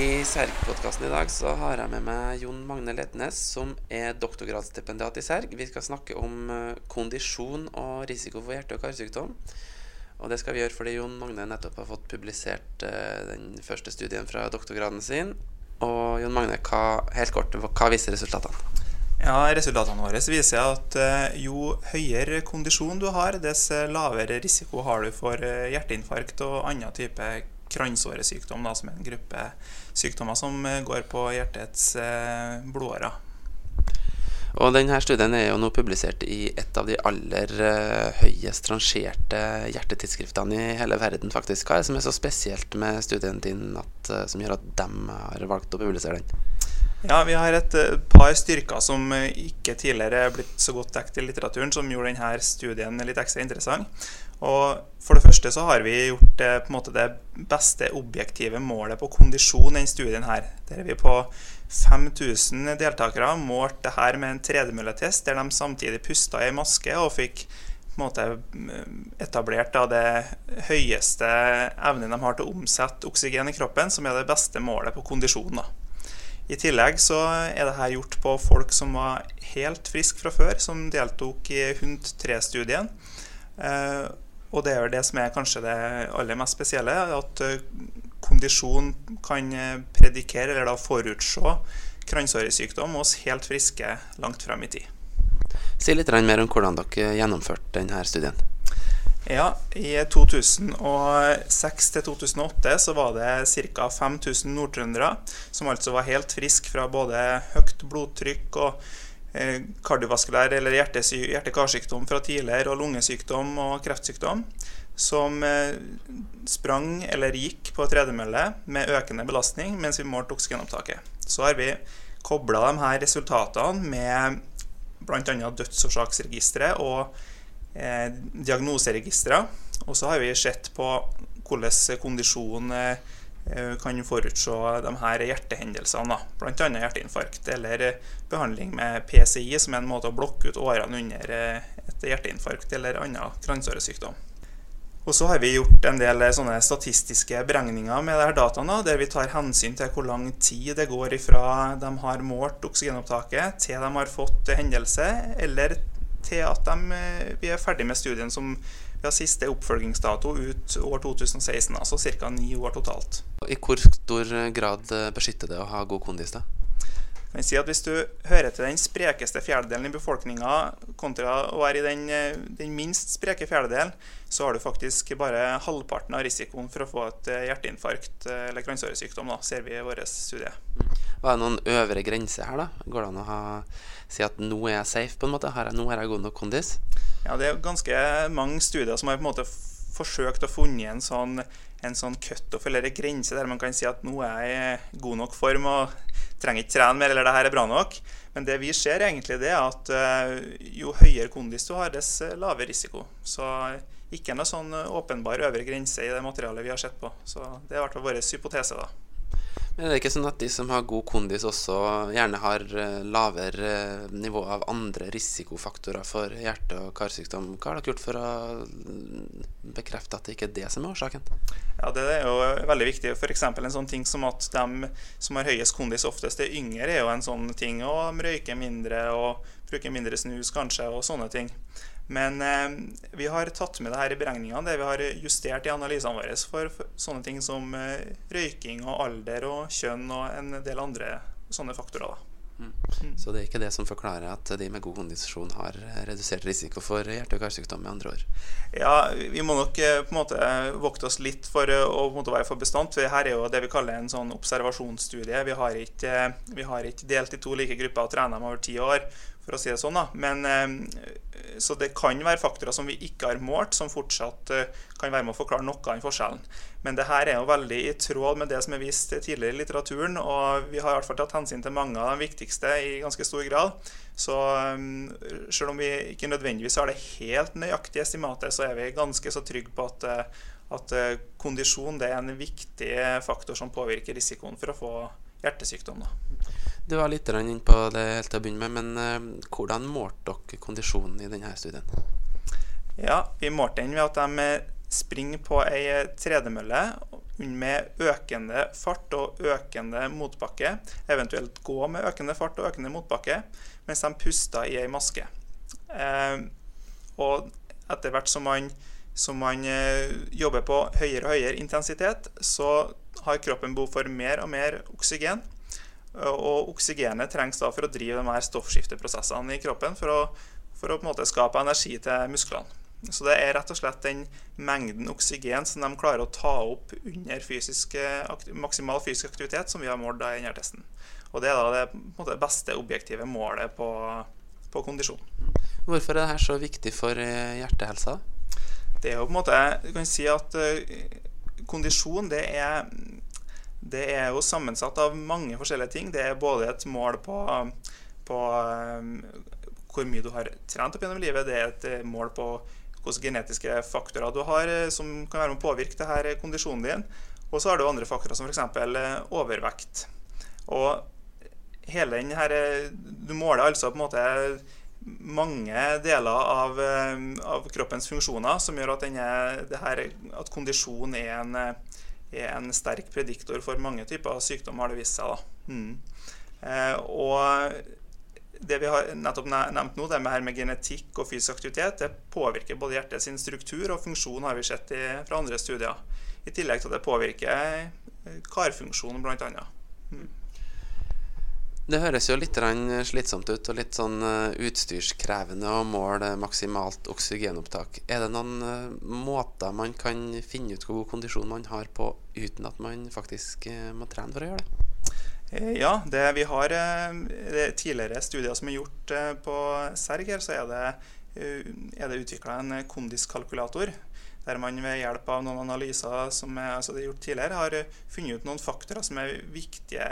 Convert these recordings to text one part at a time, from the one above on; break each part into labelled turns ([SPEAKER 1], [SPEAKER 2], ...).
[SPEAKER 1] I Serg-podkasten i dag så har jeg med meg Jon Magne Lednes, som er doktorgradsstipendiat i Serg. Vi skal snakke om eh, kondisjon og risiko for hjerte- og karsykdom. Og det skal vi gjøre fordi Jon Magne nettopp har fått publisert eh, den første studien fra doktorgraden sin. Og Jon Magne, hva, helt kort, hva viser resultatene?
[SPEAKER 2] Ja, Resultatene våre viser at eh, jo høyere kondisjon du har, dess lavere risiko har du for hjerteinfarkt og annen type kransåresykdom, da, som er en gruppe sykdommer som eh, går på hjertets blodårer.
[SPEAKER 1] Og denne studien er jo nå publisert i et av de aller høyest rangerte hjertetidsskriftene i hele verden, faktisk. Hva er det som er så spesielt med studien din at, som gjør at de har valgt å publisere den?
[SPEAKER 2] Ja, Vi har et par styrker som ikke tidligere er blitt så godt dekket i litteraturen, som gjorde denne studien litt ekstra interessant. Og For det første så har vi gjort det, på en måte det beste objektive målet på kondisjon i denne studien. her. Der er vi på 5000 deltakere målt det her med en tredemølletest, der de samtidig pusta i maske og fikk på en måte etablert da, det høyeste evnen de har til å omsette oksygen i kroppen, som er det beste målet på kondisjon. da. I tillegg så er dette gjort på folk som var helt friske fra før, som deltok i HUNT3-studien. Eh, og det er det som er kanskje det aller mest spesielle, at eh, kondisjon kan eh, predikere, eller da forutse, kransåresykdom hos helt friske langt frem i tid.
[SPEAKER 1] Si litt mer om hvordan dere gjennomførte denne studien.
[SPEAKER 2] Ja, I 2006 til 2008 så var det ca. 5000 nordtrøndere som altså var helt friske fra både høyt blodtrykk og kardiovaskulær eller hjerte-karsykdom fra tidligere, og lungesykdom og kreftsykdom, som eh, sprang eller gikk på tredemølle med økende belastning mens vi målte oksygenopptaket. Så har vi kobla de her resultatene med bl.a. dødsårsaksregisteret og eh, diagnoseregistre. Og så har vi sett på hvordan kondisjon eh, kan forutse de her hjertehendelsene, bl.a. hjerteinfarkt eller behandling med PCI, som er en måte å blokke ut årene under eh, et hjerteinfarkt eller annen kransåresykdom. Og så har vi gjort en del statistiske beregninger med disse dataene, der vi tar hensyn til hvor lang tid det går ifra de har målt oksygenopptaket, til de har fått hendelse, eller til at de, eh, vi er ferdig med studien som vi har siste oppfølgingsdato ut år 2016, altså ca. ni år totalt.
[SPEAKER 1] I hvor stor grad beskytter det å ha god kondis? da?
[SPEAKER 2] kan si at Hvis du hører til den sprekeste fjerdedelen i befolkninga kontra å være i den, eh, den, minst spreke fjerdedelen, så har du faktisk bare halvparten av risikoen for å få et eh, hjerteinfarkt eller kransåresykdom, ser vi i vår studie.
[SPEAKER 1] Hva er det noen øvre grense her, da? Går det an å ha, si at nå er jeg safe, på en måte? Jeg, nå har jeg god nok kondis?
[SPEAKER 2] Ja, det er ganske mange studier som har på en måte forsøkt å funne en sånn, en sånn cutoff eller en grense der man kan si at nå er jeg i god nok form og trenger ikke trene mer, eller det her er bra nok. Men det vi ser egentlig, det er at uh, jo høyere kondis du har, dess lavere risiko. Så ikke noe sånn åpenbar øvre grense i det materialet vi har sett på. Så det er i hvert fall vår hypotese, da.
[SPEAKER 1] Er det ikke sånn at de som har god kondis, også gjerne har eh, lavere eh, nivå av andre risikofaktorer for hjerte- og karsykdom? Hva har dere gjort for å mm, bekrefte at det ikke er det som er årsaken?
[SPEAKER 2] Ja, Det er jo veldig viktig. F.eks. en sånn ting som at de som har høyest kondis oftest er yngre, er jo en sånn ting. Og de røyker mindre og bruker mindre snus kanskje, og sånne ting. Men eh, vi har tatt med det her i beregningene, det vi har justert i analysene våre for, for sånne ting som eh, røyking og alder og kjønn og en del andre sånne faktorer.
[SPEAKER 1] Mm. mm. Så det er ikke det som forklarer at de med god kondisjon har redusert risiko for hjerte- og karsykdom? med andre år?
[SPEAKER 2] Ja, vi må nok eh, på en måte vokte oss litt for eh, å være for bestandt. For her er jo det vi kaller en sånn observasjonsstudie. Vi har ikke, vi har ikke delt i to like grupper og trent dem over ti år for å si det sånn. da. Men, eh, så det kan være faktorer som vi ikke har målt, som fortsatt eh, kan være med å forklare noe av forskjellen. Men det her er jo veldig i tråd med det som er vist tidligere i litteraturen. Og vi har i hvert fall tatt hensyn til mange av de viktigste i ganske stor grad. Så eh, selv om vi ikke nødvendigvis har det helt nøyaktige estimatet, så er vi ganske så trygge på at, at kondisjon er en viktig faktor som påvirker risikoen for å få hjertesykdom. Da.
[SPEAKER 1] Du var litt inn på det helt til å begynne med, men uh, hvordan målte dere kondisjonen i denne studien?
[SPEAKER 2] Ja, Vi målte den ved at de springer på ei tredemølle med økende fart og økende motbakke, eventuelt gå med økende fart og økende motbakke, mens de puster i ei maske. Eh, og etter hvert som man, som man eh, jobber på høyere og høyere intensitet, så har kroppen behov for mer og mer oksygen. Og oksygenet trengs da for å drive de her stoffskifteprosessene i kroppen for å, for å på en måte skape energi til musklene. Så det er rett og slett den mengden oksygen som de klarer å ta opp under fysisk, maksimal fysisk aktivitet, som vi har målt i denne testen. Og det er da det måte, beste objektive målet på, på kondisjon.
[SPEAKER 1] Hvorfor er dette så viktig for eh, hjertehelsa?
[SPEAKER 2] Det er jo på en måte Du kan si at kondisjon det er det er jo sammensatt av mange forskjellige ting. Det er både et mål på, på um, hvor mye du har trent opp gjennom livet. Det er et eh, mål på hvilke genetiske faktorer du har eh, som kan være med å påvirke det her kondisjonen din. Og så har du andre faktorer som f.eks. overvekt. Og hele den her Du måler altså på en måte mange deler av, av kroppens funksjoner som gjør at, denne, her, at kondisjon er en er en sterk prediktor for mange typer sykdom, har det vist seg. Mm. Eh, og det vi har nettopp nevnt nå, det med, her med genetikk og fysisk aktivitet, det påvirker både hjertets struktur og funksjon, har vi sett i, fra andre studier. I tillegg til at det påvirker karfunksjonen, bl.a. Mm.
[SPEAKER 1] Det høres jo litt slitsomt ut og litt sånn eh, utstyrskrevende å måle maksimalt oksygenopptak. Er det noen eh, måter man kan finne ut hvor god kondisjon man har på uten at man faktisk eh, må trene for å gjøre
[SPEAKER 2] det? Ja, det, vi har det tidligere studier som er gjort på Serg her, så er det, er det utvikla en kondiskalkulator. Der man ved hjelp av noen analyser som er, altså det er gjort tidligere, har funnet ut noen faktorer som er viktige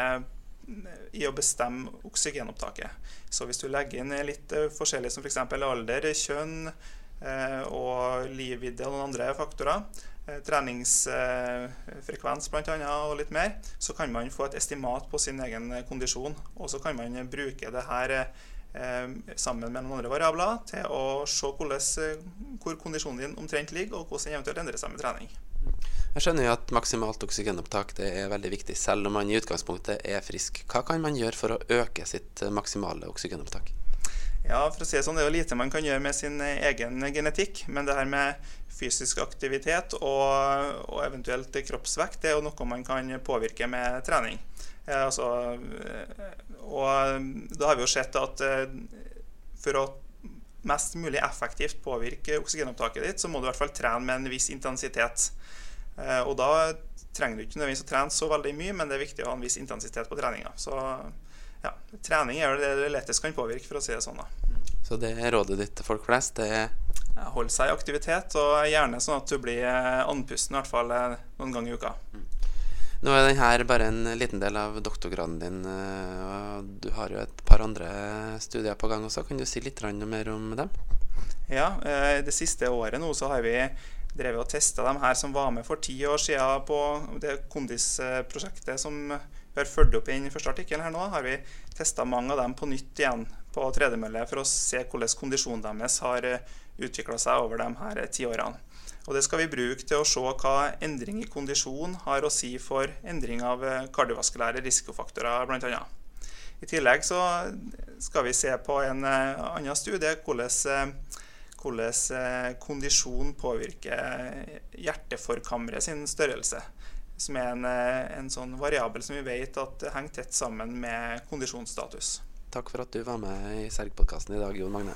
[SPEAKER 2] i å bestemme oksygenopptaket. Så hvis du legger inn litt eh, forskjellig som f.eks. For alder, kjønn eh, og livvidde og noen andre faktorer, eh, treningsfrekvens bl.a. og litt mer, så kan man få et estimat på sin egen kondisjon. Og så kan man bruke det her sammen med noen andre variabler til å se hvor kondisjonen din omtrent ligger, og hvordan den eventuelt endrer seg med trening.
[SPEAKER 1] Jeg skjønner jo at maksimalt oksygenopptak det er veldig viktig, selv om man i utgangspunktet er frisk. Hva kan man gjøre for å øke sitt eh, maksimale oksygenopptak?
[SPEAKER 2] Ja, for å si Det sånn, det er jo lite man kan gjøre med sin eh, egen genetikk. Men det her med fysisk aktivitet og, og eventuelt kroppsvekt det er jo noe man kan påvirke med trening. Eh, altså, eh, og da har vi jo sett at for å mest mulig effektivt påvirke oksygenopptaket ditt, så må du i hvert fall trene med en viss intensitet. Eh, og da trenger du ikke nødvendigvis å trene så veldig mye, men det er viktig å ha en viss intensitet på treninga. Så ja, trening er det det lettest kan påvirke, for å si det sånn. da.
[SPEAKER 1] Så det er rådet ditt til folk flest? det er
[SPEAKER 2] Hold seg i aktivitet, og gjerne sånn at du blir andpusten i hvert fall eh, noen ganger i uka. Mm.
[SPEAKER 1] Nå er denne bare en liten del av doktorgraden din. Eh, og Du har jo et par andre studier på gang også. Kan du si litt mer om dem?
[SPEAKER 2] Ja, Det siste året nå så har vi drevet og testa dem her som var med for ti år siden på det Kondis-prosjektet som vi har fulgt opp i den første artikkelen her nå, har vi testa mange av dem på nytt igjen på tredemølle for å se hvordan kondisjonen deres har eh, utvikla seg over de her ti årene. Og Det skal vi bruke til å se hva endring i kondisjon har å si for endring av eh, kardiovaskulære risikofaktorer, bl.a. I tillegg så skal vi se på en eh, annen studie hvordan hvordan eh, kondisjon påvirker hjerteforkammeret sin størrelse. Som er en, eh, en sånn variabel som vi vet at henger tett sammen med kondisjonsstatus.
[SPEAKER 1] Takk for at du var med i Serg-podkasten i dag, Jon Magne.